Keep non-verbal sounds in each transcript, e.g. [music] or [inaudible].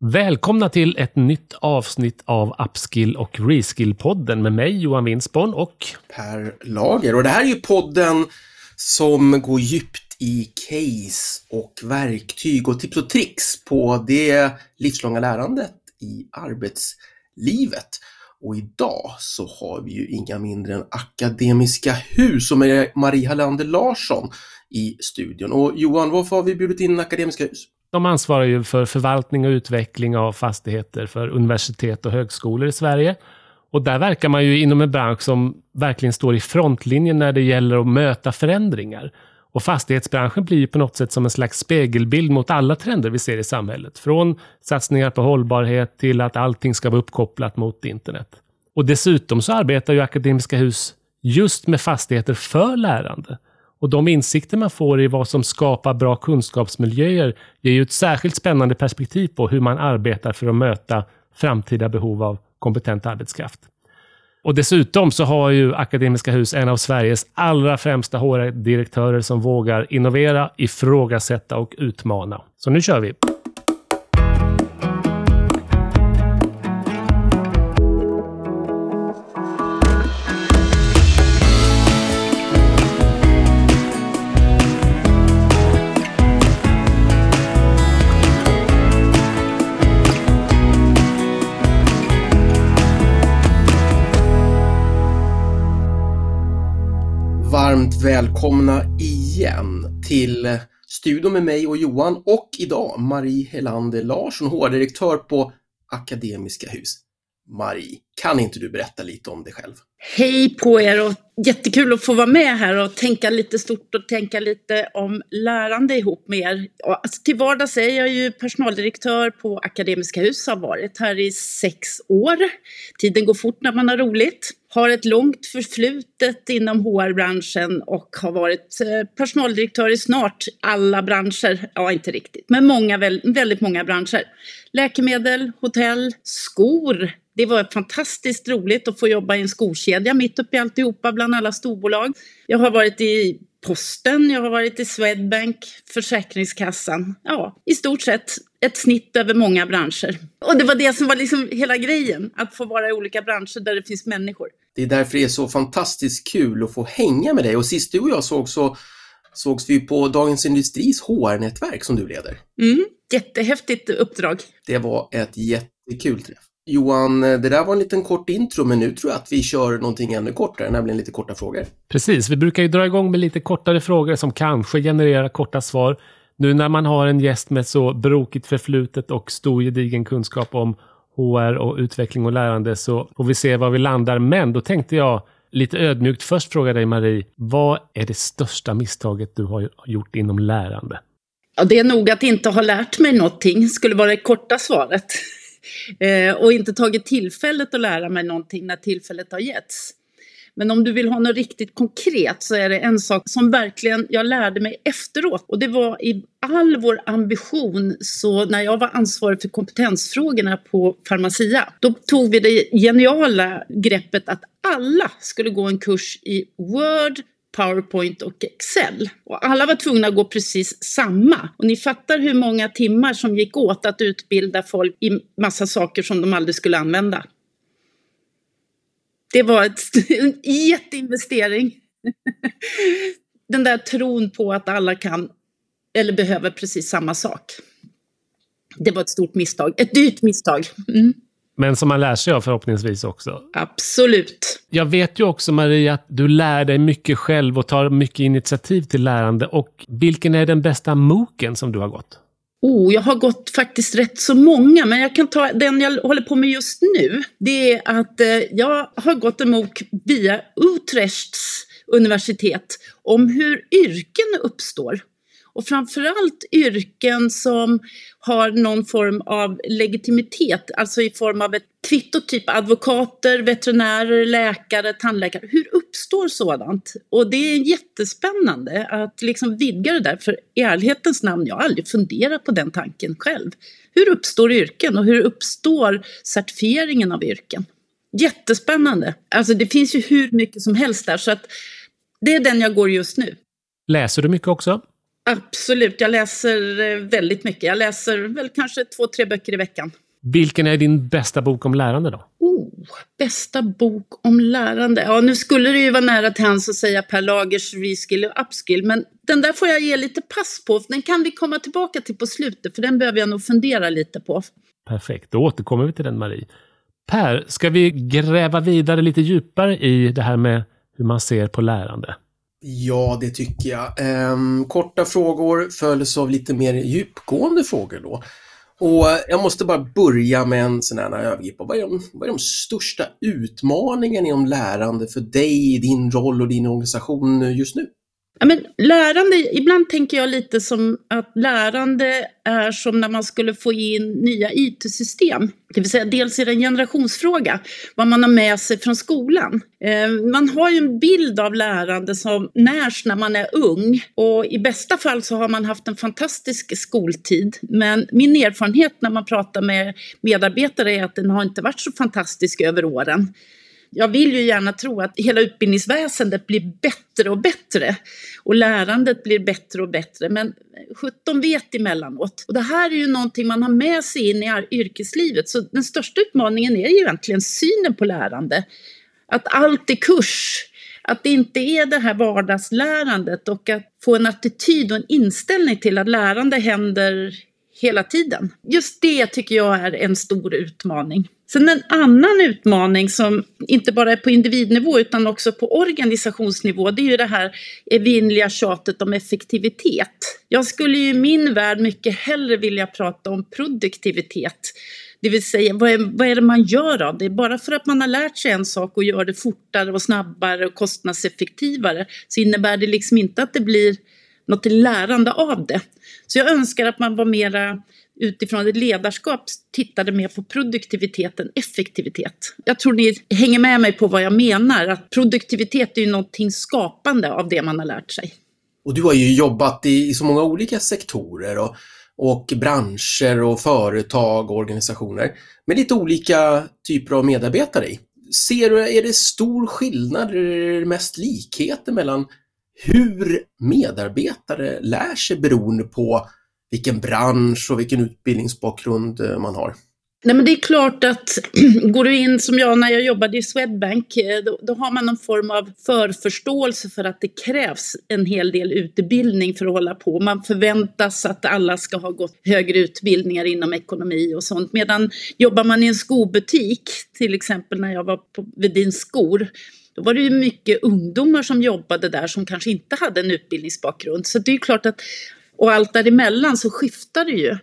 Välkomna till ett nytt avsnitt av Upskill och Reskill-podden med mig Johan Winsborn och Per Lager. Och det här är ju podden som går djupt i case och verktyg och tips och tricks på det livslånga lärandet i arbetslivet. Och idag så har vi ju inga mindre än Akademiska Hus och Marie Hallander Larsson i studion. Och Johan, varför har vi bjudit in Akademiska Hus? De ansvarar ju för förvaltning och utveckling av fastigheter för universitet och högskolor i Sverige. Och där verkar man ju inom en bransch som verkligen står i frontlinjen när det gäller att möta förändringar. Och fastighetsbranschen blir ju på något sätt som en slags spegelbild mot alla trender vi ser i samhället. Från satsningar på hållbarhet till att allting ska vara uppkopplat mot internet. Och dessutom så arbetar ju Akademiska Hus just med fastigheter för lärande. Och de insikter man får i vad som skapar bra kunskapsmiljöer ger ju ett särskilt spännande perspektiv på hur man arbetar för att möta framtida behov av kompetent arbetskraft. Och dessutom så har ju Akademiska Hus en av Sveriges allra främsta HR-direktörer som vågar innovera, ifrågasätta och utmana. Så nu kör vi! Välkomna igen till studion med mig och Johan och idag Marie Helander Larsson, HR-direktör på Akademiska Hus. Marie, kan inte du berätta lite om dig själv? Hej på er och jättekul att få vara med här och tänka lite stort och tänka lite om lärande ihop med er. Alltså, till vardags är jag ju personaldirektör på Akademiska Hus, har varit här i sex år. Tiden går fort när man har roligt. Har ett långt förflutet inom HR-branschen och har varit eh, personaldirektör i snart alla branscher. Ja, inte riktigt, men många, väldigt många branscher. Läkemedel, hotell, skor, det var fantastiskt roligt att få jobba i en skokedja mitt uppe i alltihopa bland alla storbolag. Jag har varit i Posten, jag har varit i Swedbank, Försäkringskassan. Ja, i stort sett ett snitt över många branscher. Och det var det som var liksom hela grejen, att få vara i olika branscher där det finns människor. Det är därför det är så fantastiskt kul att få hänga med dig. Och sist du och jag såg så sågs vi på Dagens Industris HR-nätverk som du leder. Mm, jättehäftigt uppdrag. Det var ett jättekul träff. Johan, det där var en liten kort intro, men nu tror jag att vi kör någonting ännu kortare, nämligen lite korta frågor. Precis, vi brukar ju dra igång med lite kortare frågor som kanske genererar korta svar. Nu när man har en gäst med så brokigt förflutet och stor gedigen kunskap om HR och utveckling och lärande så får vi se var vi landar. Men då tänkte jag lite ödmjukt först fråga dig Marie, vad är det största misstaget du har gjort inom lärande? Ja, det är nog att inte ha lärt mig någonting, skulle vara det korta svaret. Eh, och inte tagit tillfället att lära mig någonting när tillfället har getts. Men om du vill ha något riktigt konkret så är det en sak som verkligen jag lärde mig efteråt. Och det var i all vår ambition, så när jag var ansvarig för kompetensfrågorna på Pharmacia, då tog vi det geniala greppet att alla skulle gå en kurs i Word, Powerpoint och Excel. Och alla var tvungna att gå precis samma. Och ni fattar hur många timmar som gick åt att utbilda folk i massa saker som de aldrig skulle använda. Det var ett, [laughs] en jätteinvestering. [laughs] Den där tron på att alla kan eller behöver precis samma sak. Det var ett stort misstag, ett dyrt misstag. Mm. Men som man lär sig av förhoppningsvis också. Absolut. Jag vet ju också Maria att du lär dig mycket själv och tar mycket initiativ till lärande. Och vilken är den bästa MOOCen som du har gått? Oh, jag har gått faktiskt rätt så många, men jag kan ta den jag håller på med just nu. Det är att eh, jag har gått en MOOC via Utrechts universitet om hur yrken uppstår. Och framförallt yrken som har någon form av legitimitet, alltså i form av ett kvitto, typ advokater, veterinärer, läkare, tandläkare. Hur uppstår sådant? Och det är jättespännande att liksom vidga det där, för i ärlighetens namn, jag har aldrig funderat på den tanken själv. Hur uppstår yrken och hur uppstår certifieringen av yrken? Jättespännande! Alltså det finns ju hur mycket som helst där, så att det är den jag går just nu. Läser du mycket också? Absolut, jag läser eh, väldigt mycket. Jag läser väl kanske två, tre böcker i veckan. Vilken är din bästa bok om lärande då? Oh, bästa bok om lärande. Ja, nu skulle det ju vara nära till hands att säga Per Lagers Reskill och Upskill, men den där får jag ge lite pass på. Den kan vi komma tillbaka till på slutet, för den behöver jag nog fundera lite på. Perfekt, då återkommer vi till den Marie. Per, ska vi gräva vidare lite djupare i det här med hur man ser på lärande? Ja, det tycker jag. Ehm, korta frågor följs av lite mer djupgående frågor då. Och jag måste bara börja med en sån här övergripande. Vad är, de, vad är de största utmaningarna inom lärande för dig, din roll och din organisation just nu? Ja, men lärande, ibland tänker jag lite som att lärande är som när man skulle få in nya IT-system. Det vill säga dels är det en generationsfråga, vad man har med sig från skolan. Eh, man har ju en bild av lärande som närs när man är ung och i bästa fall så har man haft en fantastisk skoltid. Men min erfarenhet när man pratar med medarbetare är att den har inte varit så fantastisk över åren jag vill ju gärna tro att hela utbildningsväsendet blir bättre och bättre och lärandet blir bättre och bättre. Men 17 vet emellanåt. Och det här är ju någonting man har med sig in i yrkeslivet. Så den största utmaningen är ju egentligen synen på lärande. Att allt är kurs. Att det inte är det här vardagslärandet och att få en attityd och en inställning till att lärande händer hela tiden. Just det tycker jag är en stor utmaning. Sen en annan utmaning som inte bara är på individnivå utan också på organisationsnivå, det är ju det här evinnerliga tjatet om effektivitet. Jag skulle ju i min värld mycket hellre vilja prata om produktivitet. Det vill säga, vad är, vad är det man gör av det? Bara för att man har lärt sig en sak och gör det fortare och snabbare och kostnadseffektivare så innebär det liksom inte att det blir något lärande av det. Så jag önskar att man var mera utifrån ett ledarskap tittade mer på produktivitet än effektivitet. Jag tror ni hänger med mig på vad jag menar, att produktivitet är ju någonting skapande av det man har lärt sig. Och du har ju jobbat i, i så många olika sektorer och, och branscher och företag och organisationer med lite olika typer av medarbetare i. Ser du, är det stor skillnad, är det mest likheter mellan hur medarbetare lär sig beroende på vilken bransch och vilken utbildningsbakgrund eh, man har. Nej, men det är klart att [clears throat] går du in som jag när jag jobbade i Swedbank, eh, då, då, har man någon form av förförståelse för att det krävs en hel del utbildning för att hålla på. Man förväntas att alla ska ha gått högre utbildningar inom ekonomi och sånt. Medan jobbar man i en skobutik, till exempel när jag var på Vedin skor, då var det ju mycket ungdomar som jobbade där som kanske inte hade en utbildningsbakgrund. Så det är klart att och allt däremellan så skiftar det ju.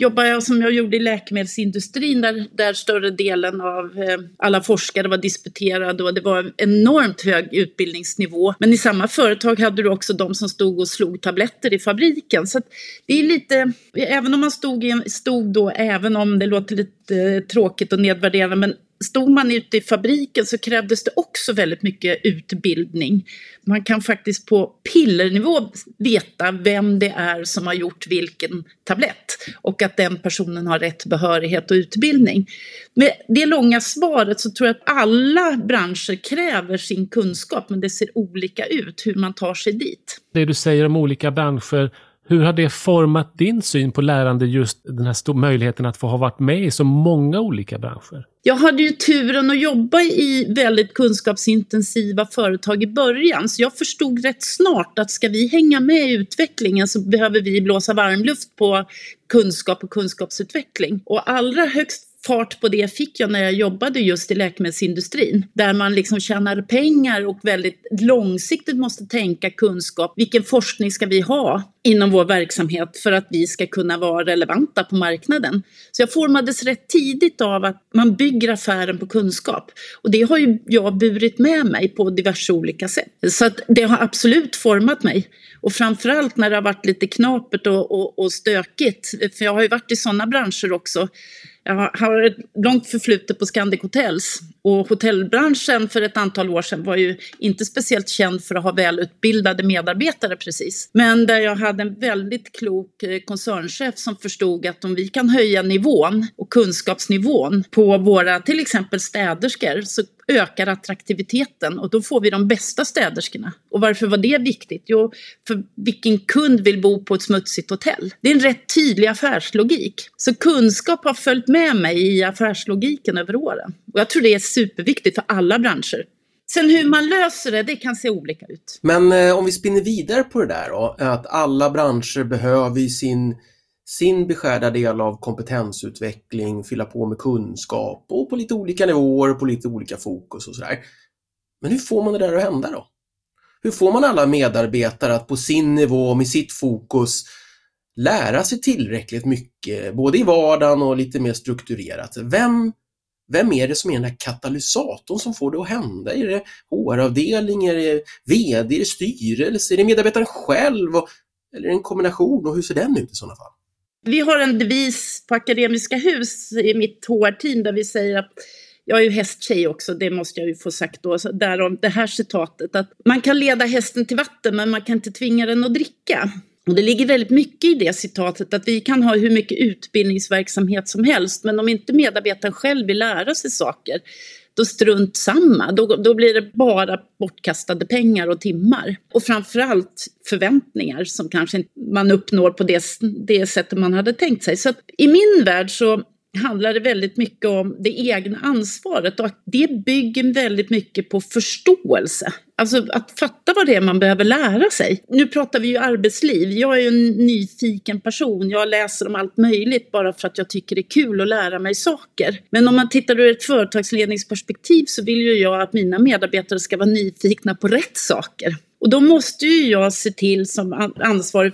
Jobbar jag som jag gjorde i läkemedelsindustrin där, där större delen av eh, alla forskare var disputerade och det var en enormt hög utbildningsnivå. Men i samma företag hade du också de som stod och slog tabletter i fabriken. Så det är lite, även om man stod, i, stod då, även om det låter lite eh, tråkigt och nedvärderande, men stod man ute i fabriken så krävdes det också väldigt mycket utbildning. Man kan faktiskt på pillernivå veta vem det är som har gjort vilken tablett och att den personen har rätt behörighet och utbildning. Med det långa svaret så tror jag att alla branscher kräver sin kunskap men det ser olika ut hur man tar sig dit. Det du säger om olika branscher hur har det format din syn på lärande, just den här möjligheten att få ha varit med i så många olika branscher? Jag hade ju turen att jobba i väldigt kunskapsintensiva företag i början, så jag förstod rätt snart att ska vi hänga med i utvecklingen så behöver vi blåsa varmluft på kunskap och kunskapsutveckling. Och allra högst fart på det fick jag när jag jobbade just i läkemedelsindustrin. Där man liksom tjänar pengar och väldigt långsiktigt måste tänka kunskap. Vilken forskning ska vi ha inom vår verksamhet för att vi ska kunna vara relevanta på marknaden? Så jag formades rätt tidigt av att man bygger affären på kunskap. Och det har ju jag burit med mig på diverse olika sätt. Så att det har absolut format mig. Och framförallt när det har varit lite knapert och, och, och stökigt. För jag har ju varit i sådana branscher också jag har ett långt förflutet på Scandic Hotels och hotellbranschen för ett antal år sedan var ju inte speciellt känd för att ha välutbildade medarbetare precis. Men där jag hade en väldigt klok eh, koncernchef som förstod att om vi kan höja nivån och kunskapsnivån på våra till exempel städerskor så ökar attraktiviteten och då får vi de bästa städerskorna. Och varför var det viktigt? Jo, för vilken kund vill bo på ett smutsigt hotell? Det är en rätt tydlig affärslogik. Så kunskap har följt med mig i affärslogiken över åren. Och jag tror det är superviktigt för alla branscher. Sen hur man löser det, det kan se olika ut. Men eh, om vi spinner vidare på det där då, att alla branscher behöver sin, sin beskärda del av kompetensutveckling, fylla på med kunskap och på lite olika nivåer, på lite olika fokus och sådär. Men hur får man det där att hända då? Hur får man alla medarbetare att på sin nivå med sitt fokus lära sig tillräckligt mycket, både i vardagen och lite mer strukturerat? Vem vem är det som är den här katalysatorn som får det att hända? Är det HR-avdelning, är det VD, är det styrelse, är det medarbetaren själv? Eller är det en kombination och hur ser den ut i sådana fall? Vi har en devis på Akademiska Hus i mitt HR-team där vi säger att jag är ju hästtjej också, det måste jag ju få sagt då, så därom det här citatet att man kan leda hästen till vatten men man kan inte tvinga den att dricka. Och det ligger väldigt mycket i det citatet att vi kan ha hur mycket utbildningsverksamhet som helst men om inte medarbetaren själv vill lära sig saker då strunt samma. Då, då blir det bara bortkastade pengar och timmar. Och framförallt förväntningar som kanske man uppnår på det, det sättet man hade tänkt sig. Så i min värld så handlar det väldigt mycket om det egna ansvaret och det bygger väldigt mycket på förståelse. Alltså att fatta vad det är man behöver lära sig. Nu pratar vi ju arbetsliv. Jag är ju en nyfiken person. Jag läser om allt möjligt bara för att jag tycker det är kul att lära mig saker. Men om man tittar ur ett företagsledningsperspektiv så vill ju jag att mina medarbetare ska vara nyfikna på rätt saker. Och då måste ju jag se till som ansvarig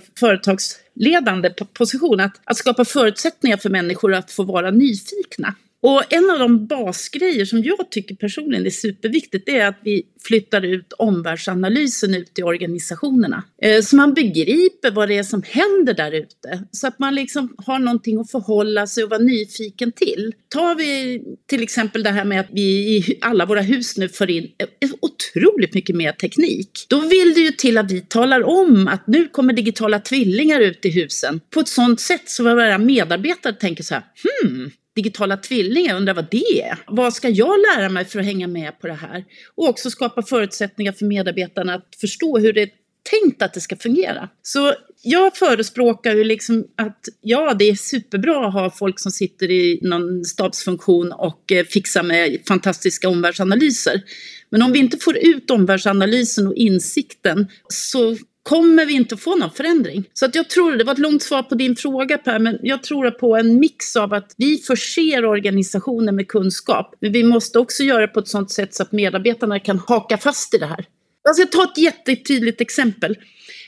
ledande position att, att skapa förutsättningar för människor att få vara nyfikna. Och en av de basgrejer som jag tycker personligen är superviktigt det är att vi flyttar ut omvärldsanalysen ut i organisationerna. Eh, så man begriper vad det är som händer där ute. Så att man liksom har någonting att förhålla sig och vara nyfiken till. Tar vi till exempel det här med att vi i alla våra hus nu för in eh, otroligt mycket mer teknik. Då vill det ju till att vi talar om att nu kommer digitala tvillingar ut i husen på ett sådant sätt så våra medarbetare tänker så här, hmm, digitala tvillingar, undrar vad det är. Vad ska jag lära mig för att hänga med på det här? Och också skapa förutsättningar för medarbetarna att förstå hur det är tänkt att det ska fungera. Så jag förespråkar ju liksom att ja, det är superbra att ha folk som sitter i någon stabsfunktion och eh, fixar med fantastiska omvärldsanalyser. Men om vi inte får ut omvärldsanalysen och insikten så kommer vi inte få någon förändring. Så att jag tror, det var ett långt svar på din fråga Per, men jag tror på en mix av att vi förser organisationen med kunskap, men vi måste också göra det på ett sådant sätt så att medarbetarna kan haka fast i det här. Alltså, jag ska ta ett jättetydligt exempel.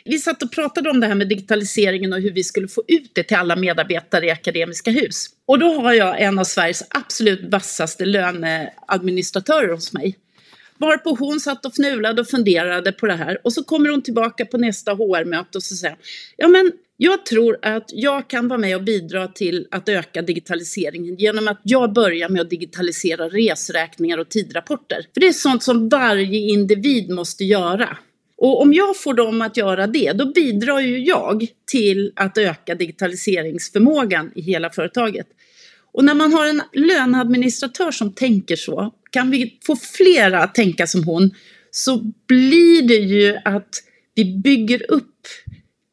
Vi satt och pratade om det här med digitaliseringen och hur vi skulle få ut det till alla medarbetare i Akademiska Hus. Och då har jag en av Sveriges absolut vassaste löneadministratörer hos mig. Varpå hon satt och fnulade och funderade på det här och så kommer hon tillbaka på nästa HR-möte och så säger ja men jag tror att jag kan vara med och bidra till att öka digitaliseringen genom att jag börjar med att digitalisera resräkningar och tidrapporter. För det är sånt som varje individ måste göra. Och om jag får dem att göra det, då bidrar ju jag till att öka digitaliseringsförmågan i hela företaget. Och när man har en löneadministratör som tänker så, kan vi få flera att tänka som hon, så blir det ju att vi bygger upp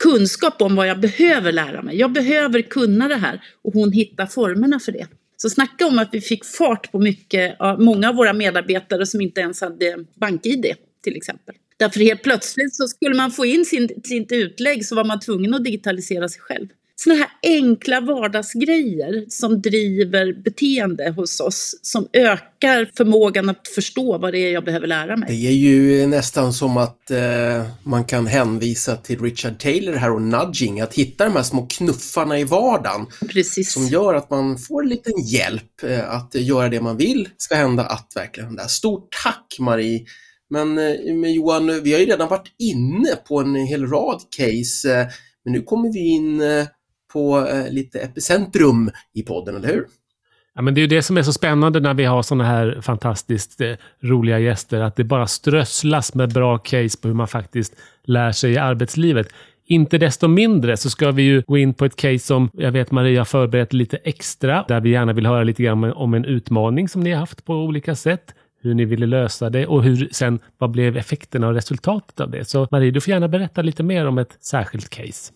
kunskap om vad jag behöver lära mig. Jag behöver kunna det här och hon hittar formerna för det. Så snacka om att vi fick fart på mycket, många av våra medarbetare som inte ens hade bank-id till exempel. Därför helt plötsligt så skulle man få in sin, sitt utlägg så var man tvungen att digitalisera sig själv såna här enkla vardagsgrejer som driver beteende hos oss, som ökar förmågan att förstå vad det är jag behöver lära mig. Det är ju nästan som att eh, man kan hänvisa till Richard Taylor här och nudging, att hitta de här små knuffarna i vardagen. Precis. Som gör att man får en liten hjälp eh, att göra det man vill ska hända att verkligen hända. Stort tack Marie! Men, eh, men Johan, vi har ju redan varit inne på en hel rad case, eh, men nu kommer vi in eh, på eh, lite epicentrum i podden, eller hur? Ja, men det är ju det som är så spännande när vi har sådana här fantastiskt eh, roliga gäster, att det bara strösslas med bra case på hur man faktiskt lär sig i arbetslivet. Inte desto mindre så ska vi ju gå in på ett case som jag vet Maria har förberett lite extra, där vi gärna vill höra lite grann om en utmaning som ni har haft på olika sätt. hur ni ville lösa det och hur sen, vad blev effekterna och resultatet av det? Så Marie, du får gärna berätta lite mer om ett särskilt case.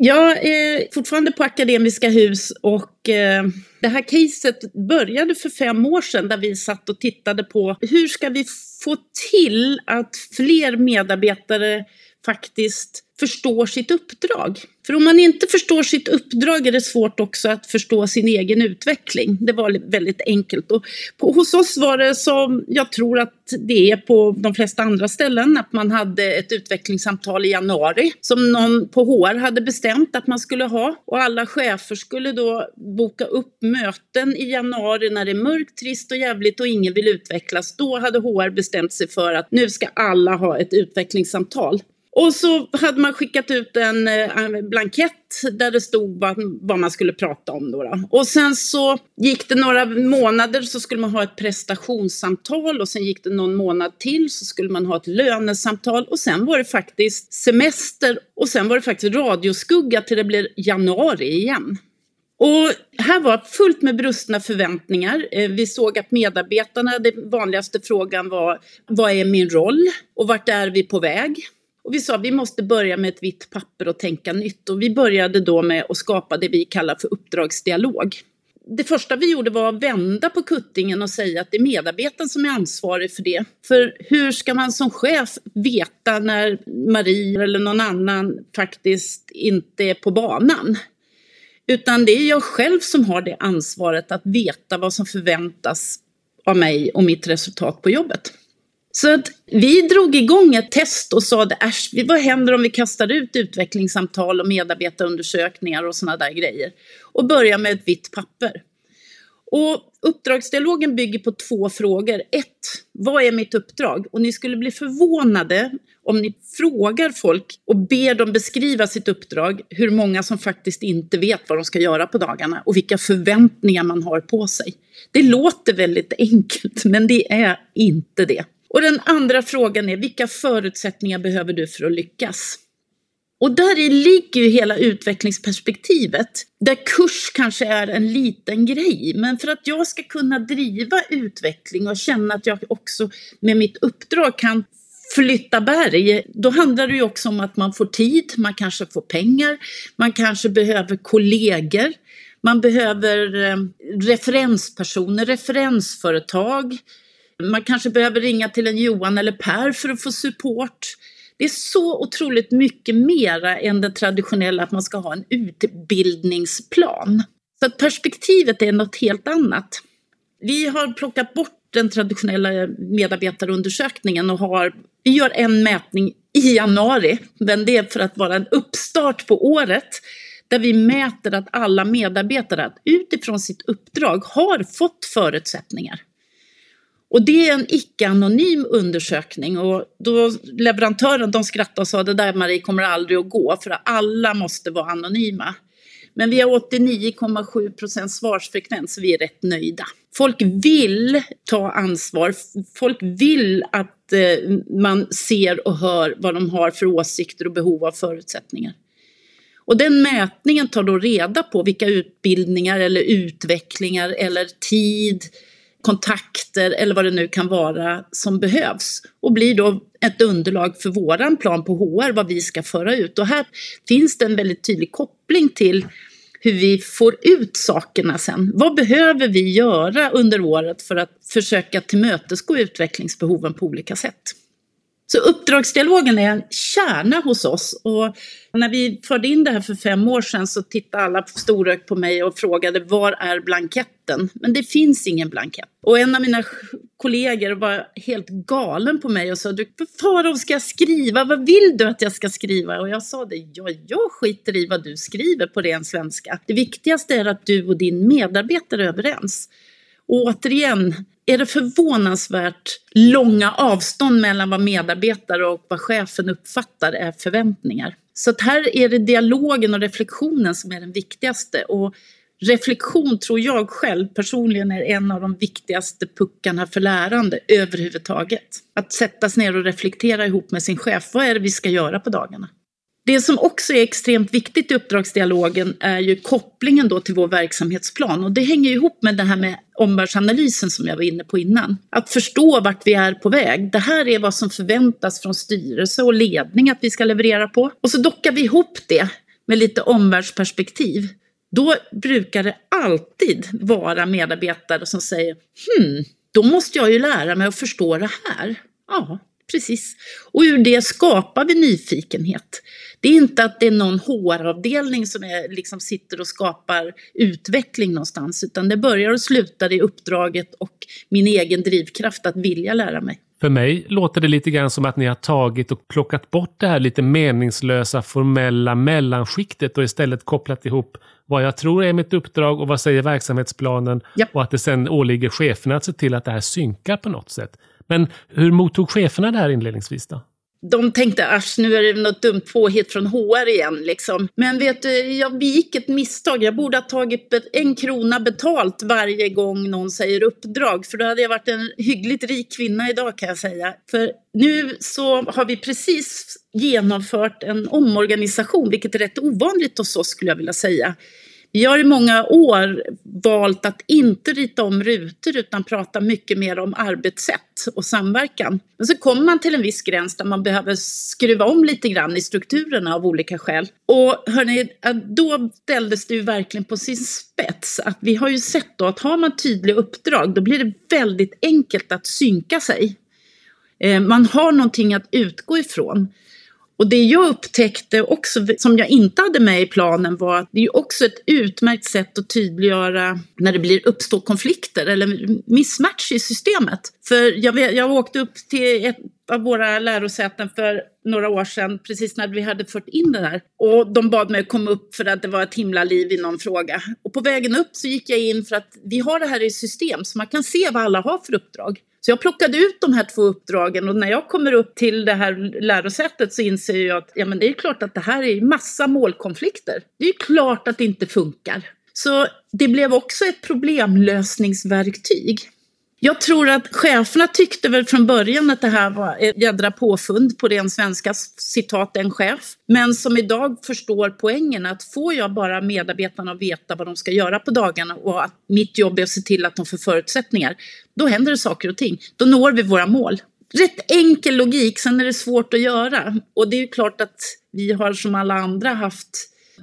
Jag är fortfarande på Akademiska Hus och eh, det här caset började för fem år sedan där vi satt och tittade på hur ska vi få till att fler medarbetare faktiskt förstår sitt uppdrag. För om man inte förstår sitt uppdrag är det svårt också att förstå sin egen utveckling. Det var väldigt enkelt. Och på, hos oss var det som jag tror att det är på de flesta andra ställen, att man hade ett utvecklingssamtal i januari som någon på HR hade bestämt att man skulle ha. Och alla chefer skulle då boka upp möten i januari när det är mörkt, trist och jävligt och ingen vill utvecklas. Då hade HR bestämt sig för att nu ska alla ha ett utvecklingssamtal. Och så hade man skickat ut en, eh, blankett där det stod vad, man skulle prata om. Då, då, Och sen så gick det några månader så skulle man ha ett prestationssamtal och sen gick det någon månad till så skulle man ha ett lönesamtal och sen var det faktiskt semester och sen var det faktiskt radioskugga till det blev januari igen. Och här var fullt med brustna förväntningar. Eh, vi såg att medarbetarna, den vanligaste frågan var vad är min roll och vart är vi på väg? Och vi sa att vi måste börja med ett vitt papper och tänka nytt. Och vi började då med att skapa det vi kallar för uppdragsdialog. Det första vi gjorde var att vända på kuttingen och säga att det är medarbetaren som är ansvarig för det. För hur ska man som chef veta när Marie eller någon annan faktiskt inte är på banan? Utan det är jag själv som har det ansvaret att veta vad som förväntas av mig och mitt resultat på jobbet. Så att vi drog igång ett test och sa vad händer om vi kastar ut utvecklingssamtal och medarbetarundersökningar och sådana där grejer. Och börjar med ett vitt papper. Och uppdragsdialogen bygger på två frågor. Ett, vad är mitt uppdrag? Och ni skulle bli förvånade om ni frågar folk och ber dem beskriva sitt uppdrag, hur många som faktiskt inte vet vad de ska göra på dagarna och vilka förväntningar man har på sig. Det låter väldigt [laughs] enkelt, men det är inte det. Och den andra frågan är vilka förutsättningar behöver du för att lyckas? Och där ligger ju hela utvecklingsperspektivet, där kurs kanske är en liten grej. Men för att jag ska kunna driva utveckling och känna att jag också med mitt uppdrag kan flytta berg, då handlar det ju också om att man får tid, man kanske får pengar, man kanske behöver kollegor, man behöver eh, referenspersoner, referensföretag, man kanske behöver ringa till en Johan eller Per för att få support. Det är så otroligt mycket mera än det traditionella att man ska ha en utbildningsplan. Så att perspektivet är något helt annat. Vi har plockat bort den traditionella medarbetarundersökningen och har, vi gör en mätning i januari, men det är för att vara en uppstart på året där vi mäter att alla medarbetare utifrån sitt uppdrag har fått förutsättningar. Och det är en icke-anonym undersökning och då leverantören de skrattade och sa det där Marie kommer aldrig att gå för alla måste vara anonyma. Men vi har 89,7 procents svarsfrekvens så vi är rätt nöjda. Folk vill ta ansvar, folk vill att eh, man ser och hör vad de har för åsikter och behov av förutsättningar. Och den mätningen tar då reda på vilka utbildningar eller utvecklingar eller tid kontakter eller vad det nu kan vara som behövs och blir då ett underlag för våran plan på HR, vad vi ska föra ut. Och här finns det en väldigt tydlig koppling till hur vi får ut sakerna sen. Vad behöver vi göra under året för att försöka tillmötesgå utvecklingsbehoven på olika sätt? Så uppdragsdialogen är en kärna hos oss. Och när vi förde in det här för fem år sedan så tittade alla storök på mig och frågade var är blanketten? Men det finns ingen blankett. Och en av mina kollegor var helt galen på mig och sa, du, vad ska jag skriva? Vad vill du att jag ska skriva? Och jag sa det, ja, jag skiter i vad du skriver på ren svenska. Det viktigaste är att du och din medarbetare är överens. Och återigen, är det förvånansvärt långa avstånd mellan vad medarbetare och vad chefen uppfattar är förväntningar. Så att här är det dialogen och reflektionen som är den viktigaste. Och reflektion tror jag själv personligen är en av de viktigaste puckarna för lärande överhuvudtaget. Att sätta sig ner och reflektera ihop med sin chef. Vad är det vi ska göra på dagarna? Det som också är extremt viktigt i uppdragsdialogen är ju kopplingen då till vår verksamhetsplan och det hänger ihop med det här med omvärldsanalysen som jag var inne på innan. Att förstå vart vi är på väg. Det här är vad som förväntas från styrelse och ledning att vi ska leverera på. Och så dockar vi ihop det med lite omvärldsperspektiv. Då brukar det alltid vara medarbetare som säger hmm, då måste jag ju lära mig att förstå det här. Ja, precis. Och ur det skapar vi nyfikenhet. Det är inte att det är någon HR-avdelning som är, liksom sitter och skapar utveckling någonstans, utan det börjar och slutar i uppdraget och min egen drivkraft att vilja lära mig. För mig låter det lite grann som att ni har tagit och plockat bort det här lite meningslösa formella mellanskiktet och istället kopplat ihop vad jag tror är mitt uppdrag och vad säger verksamhetsplanen Ja. och att det sen åligger cheferna att se till att det här synkar på något sätt. Men hur mottog cheferna det här inledningsvis då? De tänkte att nu är det något dumt påhitt från HR igen liksom. Men vet du, jag begick ett misstag. Jag borde ha tagit en krona betalt varje gång någon säger uppdrag. För då hade jag varit en hyggligt rik kvinna idag kan jag säga. För nu så har vi precis genomfört en omorganisation, vilket är rätt ovanligt hos oss skulle jag vilja säga. Vi har i många år valt att inte rita om rutor utan prata mycket mer om arbetssätt och samverkan. Men så kommer man till en viss gräns där man behöver skruva om lite grann i strukturerna av olika skäl. Och hörni, då ställdes det ju verkligen på sin spets. Att vi har ju sett då att har man tydliga uppdrag då blir det väldigt enkelt att synka sig. Eh, man har någonting att utgå ifrån. Och det jag upptäckte också, som jag inte hade med i planen, var att det är också ett utmärkt sätt att tydliggöra när det blir uppstår konflikter eller missmatch i systemet. För jag, jag åkte upp till ett av våra lärosäten för några år sedan, precis när vi hade fört in det här. Och de bad mig komma upp för att det var ett himla liv i någon fråga. Och på vägen upp så gick jag in för att vi har det här i system så man kan se vad alla har för uppdrag. Så jag plockade ut de här två uppdragen och när jag kommer upp till det här lärosätet så inser jag att ja, men det är klart att det här är massa målkonflikter. Det är ju klart att det inte funkar. Så det blev också ett problemlösningsverktyg. Jag tror att cheferna tyckte väl från början att det här var ett jädra påfund på ren svenska, citat en chef. Men som idag förstår poängen att får jag bara medarbetarna att veta vad de ska göra på dagarna och att mitt jobb är att se till att de får förutsättningar, då händer det saker och ting. Då når vi våra mål. Rätt enkel logik, sen är det svårt att göra. Och det är ju klart att vi har som alla andra haft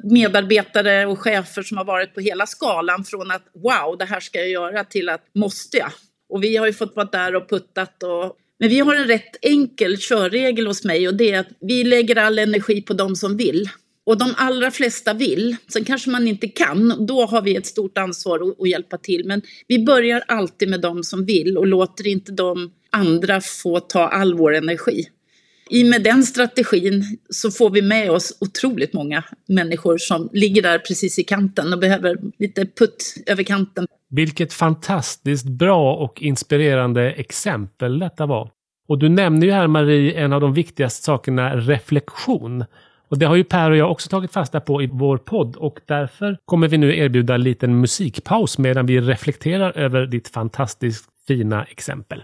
medarbetare och chefer som har varit på hela skalan från att wow, det här ska jag göra till att måste jag? Och vi har ju fått vara där och puttat och men vi har en rätt enkel körregel hos mig och det är att vi lägger all energi på de som vill. Och de allra flesta vill. Sen kanske man inte kan. Då har vi ett stort ansvar att, hjälpa till. Men vi börjar alltid med de som vill och låter inte de andra få ta all vår energi. I med den strategin så får vi med oss otroligt många människor som ligger där precis i kanten och behöver lite putt över kanten. Vilket fantastiskt bra och inspirerande exempel detta var. Och du nämner ju här Marie en av de viktigaste sakerna, reflektion. Och det har ju Per och jag också tagit fasta på i vår podd och därför kommer vi nu erbjuda en liten musikpaus medan vi reflekterar över ditt fantastiskt fina exempel.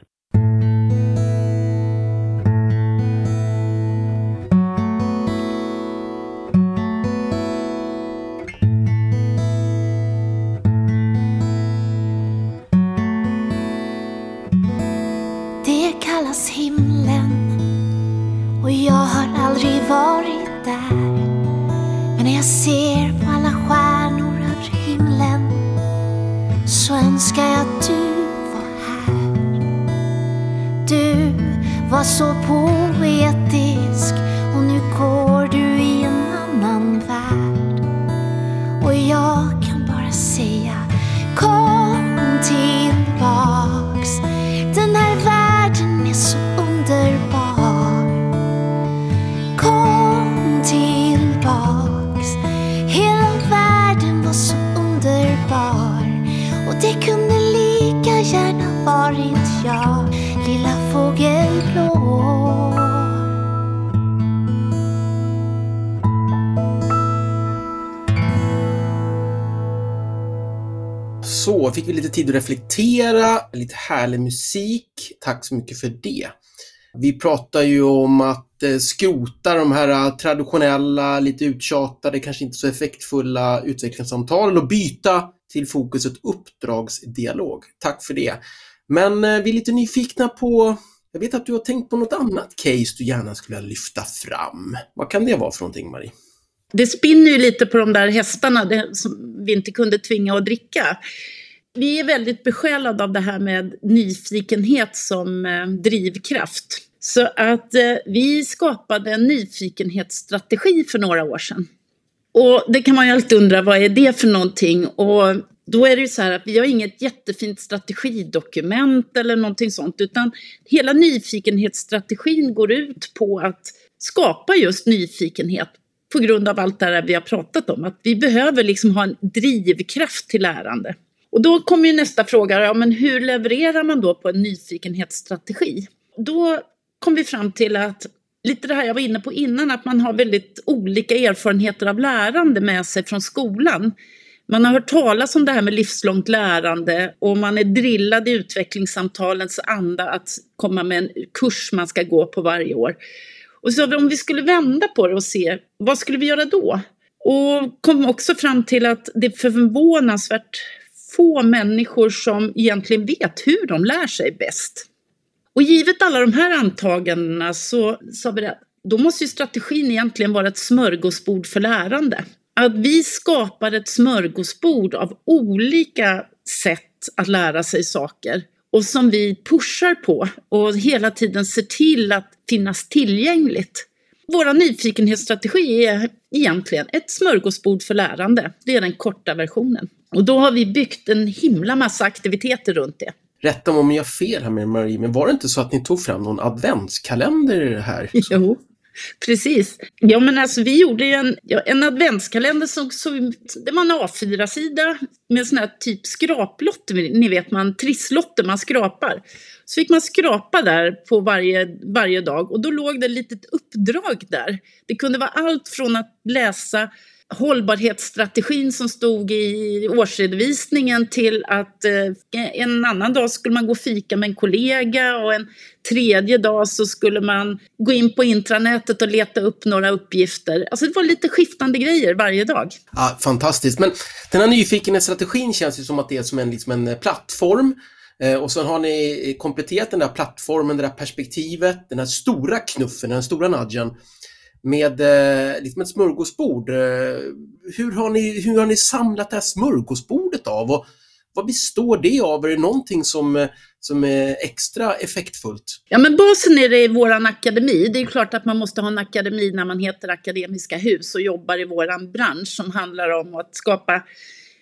Lilla fågel blå. Så fick vi lite tid att reflektera, lite härlig musik. Tack så mycket för det. Vi pratar ju om att eh, skrota de här eh, traditionella, lite uttjatade, kanske inte så effektfulla utvecklingssamtalen och byta till fokuset uppdragsdialog. Tack för det. Men eh, vi är lite nyfikna på jag vet att du har tänkt på något annat case du gärna skulle lyfta fram. Vad kan det vara för någonting, Marie? Det spinner ju lite på de där hästarna som vi inte kunde tvinga att dricka. Vi är väldigt besjälade av det här med nyfikenhet som eh, drivkraft. Så att eh, vi skapade en nyfikenhetsstrategi för några år sedan. Och det kan man ju alltid undra, vad är det för någonting? Och då är det ju så här att vi har inget jättefint strategidokument eller någonting sånt, utan hela nyfikenhetsstrategin går ut på att skapa just nyfikenhet på grund av allt det här vi har pratat om. Att vi behöver liksom ha en drivkraft till lärande. Och då kommer ju nästa fråga, ja, men hur levererar man då på en nyfikenhetsstrategi? Då kom vi fram till att, lite det här jag var inne på innan, att man har väldigt olika erfarenheter av lärande med sig från skolan. Man har hört talas om det här med livslångt lärande och man är drillad i utvecklingssamtalens anda att komma med en kurs man ska gå på varje år. Och så om vi skulle vända på det och se, vad skulle vi göra då? Och kom också fram till att det är förvånansvärt få människor som egentligen vet hur de lär sig bäst. Och givet alla de här antagandena så sa vi att då måste ju strategin egentligen vara ett smörgåsbord för lärande. Att vi skapar ett smörgåsbord av olika sätt att lära sig saker och som vi pushar på och hela tiden ser till att finnas tillgängligt. Vår nyfikenhetsstrategi är egentligen ett smörgåsbord för lärande. Det är den korta versionen. Och då har vi byggt en himla massa aktiviteter runt det. Rätta om jag fel här med Marie, men var det inte så att ni tog fram någon adventskalender i det här? [laughs] Jo, Precis. Ja, men alltså vi gjorde ju en, en adventskalender som, som det var en A4-sida med sån här typ skraplotter, ni vet man trisslotter man skrapar. Så fick man skrapa där på varje, varje dag och då låg det ett litet uppdrag där. Det kunde vara allt från att läsa hållbarhetsstrategin som stod i årsredovisningen till att eh, en annan dag skulle man gå och fika med en kollega och en tredje dag så skulle man gå in på intranätet och leta upp några uppgifter. Alltså det var lite skiftande grejer varje dag. Ja, fantastiskt. Men den här nyfikenhetsstrategin känns ju som att det är som en, liksom en eh, plattform eh, och sen har ni kompletterat den där plattformen, det där perspektivet, den här stora knuffen, den stora nudgen med eh, liksom ett smörgåsbord. Eh, hur, har ni, hur har ni samlat det här smörgåsbordet av? Och vad består det av? Är det någonting som, eh, som är extra effektfullt? Ja, men basen är det i vår akademi. Det är klart att man måste ha en akademi när man heter Akademiska hus och jobbar i vår bransch som handlar om att skapa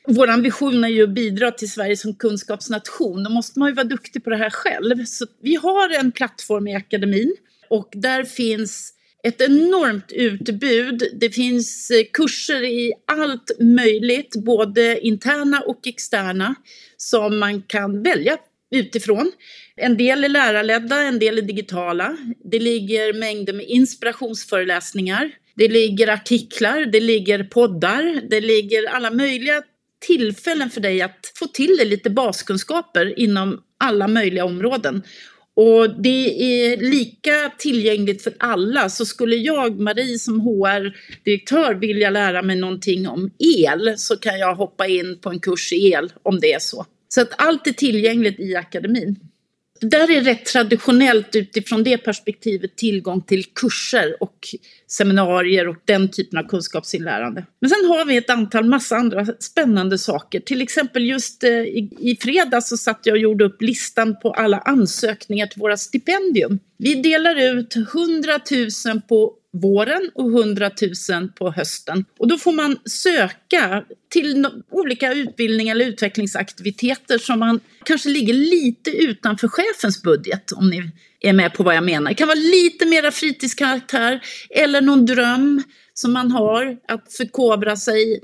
vår vision är ju att bidra till Sverige som kunskapsnation. Då måste man ju vara duktig på det här själv. Så vi har en plattform i akademin och där finns ett enormt utbud. Det finns eh, kurser i allt möjligt, både interna och externa, som man kan välja utifrån. En del är lärarledda, en del är digitala. Det ligger mängder med inspirationsföreläsningar. Det ligger artiklar, det ligger poddar, det ligger alla möjliga tillfällen för dig att få till dig lite baskunskaper inom alla möjliga områden. Och det är lika tillgängligt för alla. Så skulle jag, Marie som HR-direktör, vilja lära mig någonting om el så kan jag hoppa in på en kurs i el om det är så. Så att allt är tillgängligt i akademin. Det där är rätt traditionellt utifrån det perspektivet tillgång till kurser och seminarier och den typen av kunskapsinlärande. Men sen har vi ett antal massa andra spännande saker. Till exempel just eh, i, i fredags så satt jag och gjorde upp listan på alla ansökningar till våra stipendium. Vi delar ut 100 000 på våren och 100 000 på hösten. Och då får man söka till olika utbildningar eller utvecklingsaktiviteter som man kanske ligger lite utanför chefens budget om ni är med på vad jag menar. Det kan vara lite mera fritidskaraktär eller någon dröm som man har att förkovra sig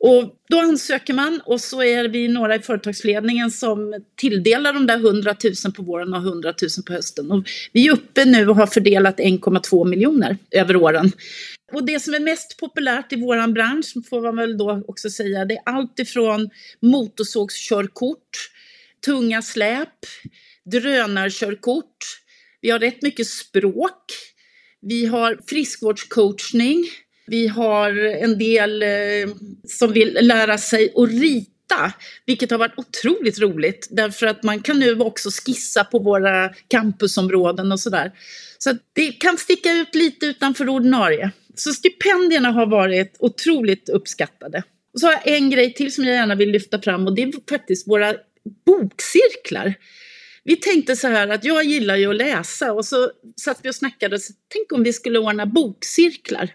och då ansöker man och så är vi några i företagsledningen som tilldelar de där 100 000 på våren och 100 000 på hösten. Och vi är uppe nu och har fördelat 1,2 miljoner över åren. Och det som är mest populärt i vår bransch, får man väl då också säga, det är allt ifrån motorsågskörkort, tunga släp, drönarkörkort, Vi har rätt mycket språk. Vi har friskvårdscoachning. Vi har en del eh, som vill lära sig att rita, vilket har varit otroligt roligt därför att man kan nu också skissa på våra campusområden och sådär. Så det kan sticka ut lite utanför ordinarie. Så stipendierna har varit otroligt uppskattade. Och så har jag en grej till som jag gärna vill lyfta fram och det är faktiskt våra bokcirklar. Vi tänkte så här att jag gillar ju att läsa och så satt vi och snackade och så, tänk om vi skulle ordna bokcirklar.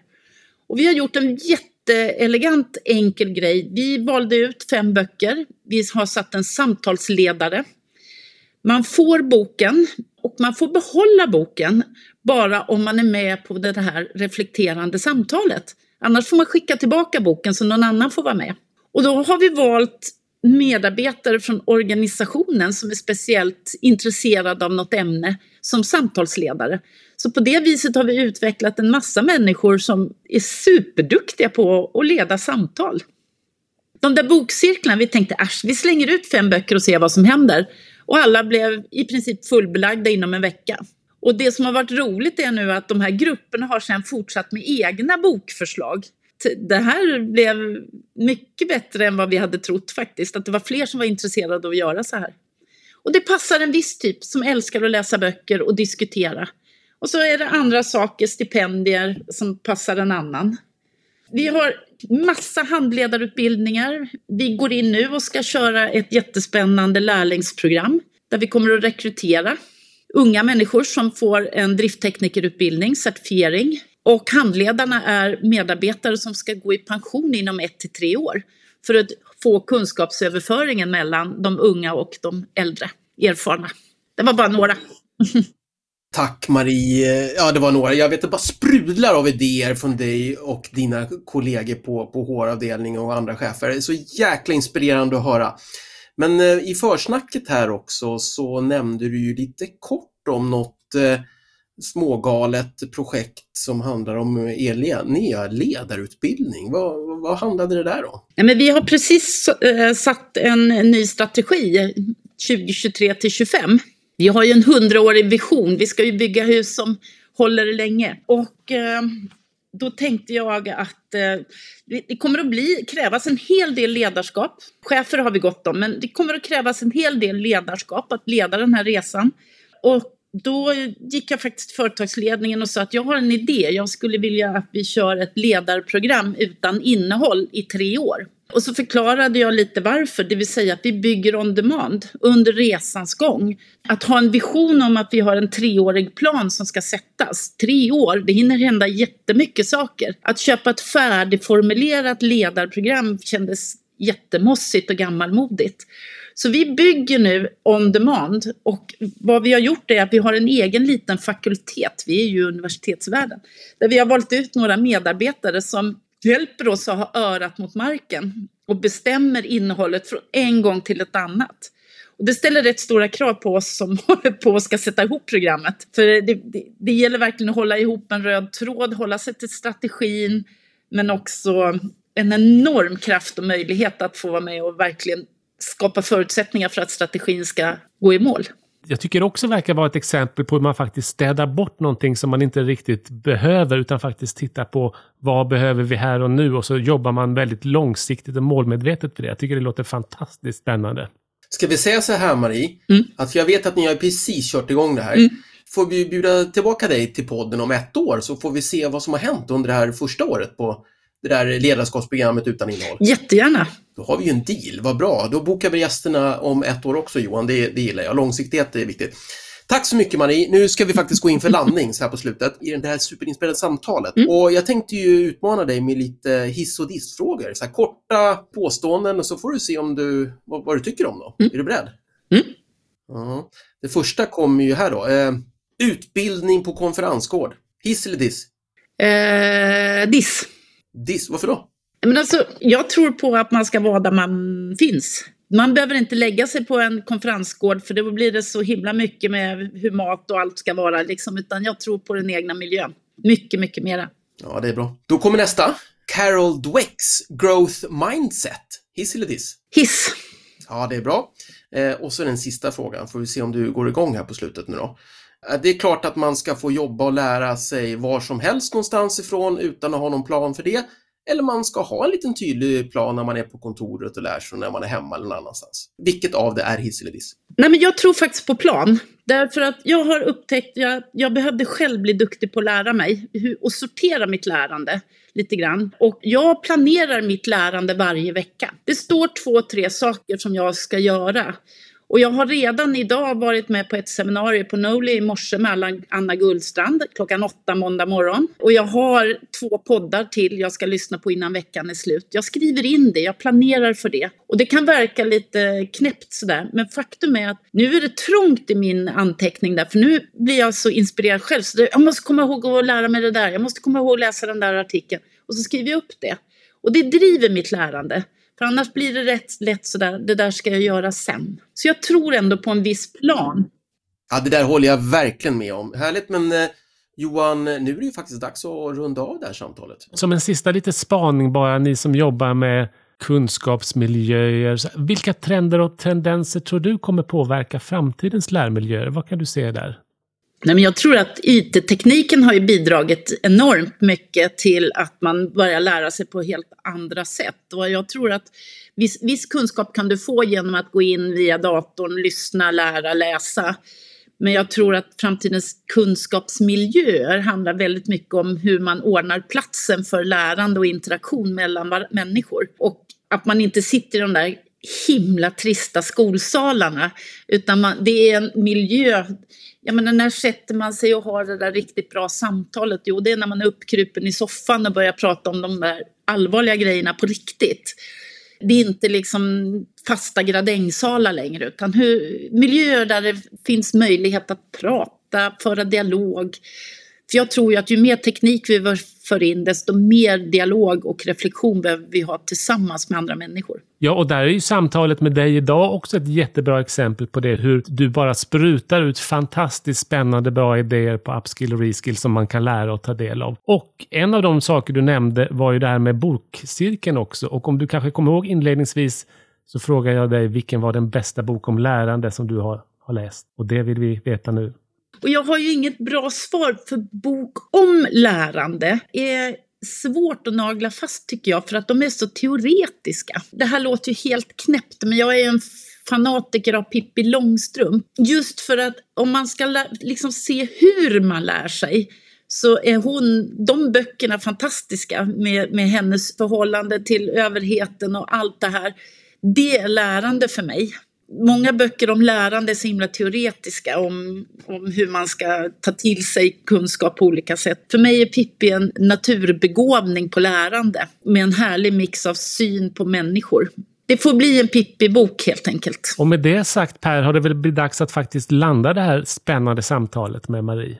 Och vi har gjort en jätteelegant enkel grej. Vi valde ut fem böcker. Vi har satt en samtalsledare. Man får boken och man får behålla boken bara om man är med på det här reflekterande samtalet. Annars får man skicka tillbaka boken så någon annan får vara med. Och då har vi valt medarbetare från organisationen som är speciellt intresserade av något ämne som samtalsledare. Så på det viset har vi utvecklat en massa människor som är superduktiga på att leda samtal. De där bokcirklarna, vi tänkte äsch, vi slänger ut fem böcker och ser vad som händer. Och alla blev i princip fullbelagda inom en vecka. Och det som har varit roligt är nu att de här grupperna har sedan fortsatt med egna bokförslag. Det här blev mycket bättre än vad vi hade trott faktiskt, att det var fler som var intresserade av att göra så här. Och det passar en viss typ som älskar att läsa böcker och diskutera. Och så är det andra saker, stipendier, som passar en annan. Vi har massa handledarutbildningar. Vi går in nu och ska köra ett jättespännande lärlingsprogram där vi kommer att rekrytera unga människor som får en driftteknikerutbildning, certifiering. Och handledarna är medarbetare som ska gå i pension inom ett till tre år för att få kunskapsöverföringen mellan de unga och de äldre erfarna. Det var bara några. [laughs] Tack Marie. Ja, det var några. Jag vet att det bara sprudlar av idéer från dig och dina kollegor på, på HR-avdelningen och andra chefer. Det är så jäkla inspirerande att höra. Men eh, i försnacket här också så nämnde du ju lite kort om något eh, smågalet projekt som handlar om er nya ledarutbildning. Vad, vad handlade det där om? Ja, men vi har precis eh, satt en ny strategi eh, 2023 till 25 vi har ju en hundraårig vision. Vi ska ju bygga hus som håller länge. Och eh, då tänkte jag att eh, det kommer att bli, krävas en hel del ledarskap. Chefer har vi gott om, men det kommer att krävas en hel del ledarskap att leda den här resan. Och då gick jag faktiskt till företagsledningen och sa att jag har en idé. Jag skulle vilja att vi kör ett ledarprogram utan innehåll i tre år. Och så förklarade jag lite varför, det vill säga att vi bygger on demand under resans gång. Att ha en vision om att vi har en treårig plan som ska sättas. Tre år, det hinner hända jättemycket saker. Att köpa ett färdigformulerat ledarprogram kändes jättemossigt och gammalmodigt. Så vi bygger nu on demand och vad vi har gjort är att vi har en egen liten fakultet, vi är ju universitetsvärlden, där vi har valt ut några medarbetare som hjälper oss att ha örat mot marken och bestämmer innehållet från en gång till ett annat. Och det ställer rätt stora krav på oss som [laughs] håller på och ska sätta ihop programmet. För det, det, det gäller verkligen att hålla ihop en röd tråd, hålla sig till strategin, men också en enorm kraft och möjlighet att få vara med och verkligen skapa förutsättningar för att strategin ska gå i mål jag tycker också verkar vara ett exempel på hur man faktiskt städar bort någonting som man inte riktigt behöver, utan faktiskt tittar på vad behöver vi här och nu och så jobbar man väldigt långsiktigt och målmedvetet för det. Jag tycker det låter fantastiskt spännande. Ska vi säga så här Marie, mm. att jag vet att ni har precis kört igång det här. Mm. Får vi bjuda tillbaka dig till podden om ett år så får vi se vad som har hänt under det här första året på det där ledarskapsprogrammet utan innehåll. Jättegärna! Då har vi ju en deal, vad bra. Då bokar vi gästerna om ett år också Johan, det, det gillar jag. Långsiktighet är viktigt. Tack så mycket Marie. Nu ska vi faktiskt gå in för landning så här på slutet i det här superinspelade samtalet. Mm. Och jag tänkte ju utmana dig med lite hiss och dissfrågor. Så här korta påståenden och så får du se om du, vad, vad du tycker om dem. Mm. Är du beredd? Mm. Ja. Det första kommer ju här då. Eh, utbildning på konferensgård. Hiss eller diss? Eh, diss. Diss, varför då? Men alltså, jag tror på att man ska vara där man finns. Man behöver inte lägga sig på en konferensgård för då blir det så himla mycket med hur mat och allt ska vara. Liksom, utan jag tror på den egna miljön. Mycket, mycket mera. Ja, det är bra. Då kommer nästa. Carol Dwecks Growth Mindset. Hiss eller diss? Hiss. Ja, det är bra. Eh, och så den sista frågan, får vi se om du går igång här på slutet nu då. Eh, det är klart att man ska få jobba och lära sig var som helst någonstans ifrån utan att ha någon plan för det. Eller man ska ha en liten tydlig plan när man är på kontoret och lär sig när man är hemma eller någon annanstans. Vilket av det är hiss eller diss? Nej, men jag tror faktiskt på plan. Därför att jag har upptäckt, jag, jag behövde själv bli duktig på att lära mig hur, och sortera mitt lärande lite grann. Och jag planerar mitt lärande varje vecka. Det står två, tre saker som jag ska göra. Och jag har redan idag varit med på ett seminarium på Noli i morse med Anna Gullstrand klockan åtta måndag morgon. Och jag har två poddar till jag ska lyssna på innan veckan är slut. Jag skriver in det, jag planerar för det. Och det kan verka lite knäppt sådär, men faktum är att nu är det trångt i min anteckning där, för nu blir jag så inspirerad själv. Så jag måste komma ihåg att lära mig det där, jag måste komma ihåg att läsa den där artikeln. Och så skriver jag upp det. Och det driver mitt lärande. För annars blir det rätt lätt sådär, det där ska jag göra sen. Så jag tror ändå på en viss plan. Ja, det där håller jag verkligen med om. Härligt, men eh, Johan, nu är det ju faktiskt dags att runda av det här samtalet. Som en sista lite spaning bara, ni som jobbar med kunskapsmiljöer. Vilka trender och tendenser tror du kommer påverka framtidens lärmiljöer? Vad kan du se där? Nej, men jag tror att IT-tekniken har ju bidragit enormt mycket till att man börjar lära sig på helt andra sätt. Och jag tror att viss, viss kunskap kan du få genom att gå in via datorn, lyssna, lära, läsa. Men jag tror att framtidens kunskapsmiljöer handlar väldigt mycket om hur man ordnar platsen för lärande och interaktion mellan människor. Och att man inte sitter i de där himla trista skolsalarna, utan man, det är en miljö jag menar, när sätter man sig och har det där riktigt bra samtalet? Jo, det är när man är uppkrupen i soffan och börjar prata om de där allvarliga grejerna på riktigt. Det är inte liksom fasta gradängsalar längre, utan hur, miljöer där det finns möjlighet att prata, föra dialog. För jag tror ju att ju mer teknik vi för in, desto mer dialog och reflektion behöver vi ha tillsammans med andra människor. Ja, och där är ju samtalet med dig idag också ett jättebra exempel på det. Hur du bara sprutar ut fantastiskt spännande bra idéer på upskill och reskill som man kan lära och ta del av. Och en av de saker du nämnde var ju det här med bokcirkeln också. Och om du kanske kommer ihåg inledningsvis så frågar jag dig vilken var den bästa bok om lärande som du har, har läst? Och det vill vi veta nu. Och jag har ju inget bra svar för bok om lärande är svårt att nagla fast tycker jag för att de är så teoretiska. Det här låter ju helt knäppt men jag är en fanatiker av Pippi Långstrump. Just för att om man ska liksom se hur man lär sig så är hon, de böckerna fantastiska med, med hennes förhållande till överheten och allt det här. Det är lärande för mig många böcker om lärande är så himla teoretiska om, om hur man ska ta till sig kunskap på olika sätt. För mig är Pippi en naturbegåvning på lärande med en härlig mix av syn på människor. Det får bli en Pippi-bok helt enkelt. Och med det sagt Per, har det väl blivit dags att faktiskt landa det här spännande samtalet med Marie?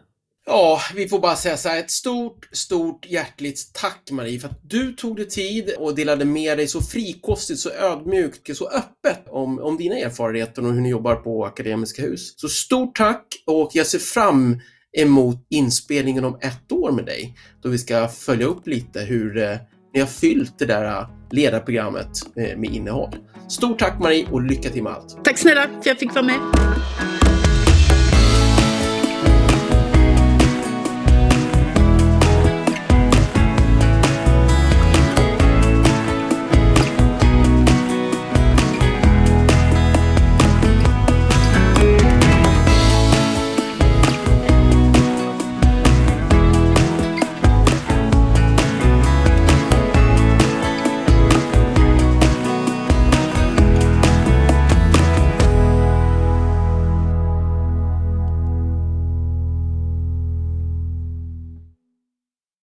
Ja, vi får bara säga så här, ett stort, stort hjärtligt tack Marie för att du tog dig tid och delade med dig så frikostigt, så ödmjukt, så öppet om, om dina erfarenheter och hur ni jobbar på Akademiska Hus. Så stort tack och jag ser fram emot inspelningen om ett år med dig då vi ska följa upp lite hur eh, ni har fyllt det där eh, ledarprogrammet eh, med innehåll. Stort tack Marie och lycka till med allt! Tack snälla för att jag fick vara med!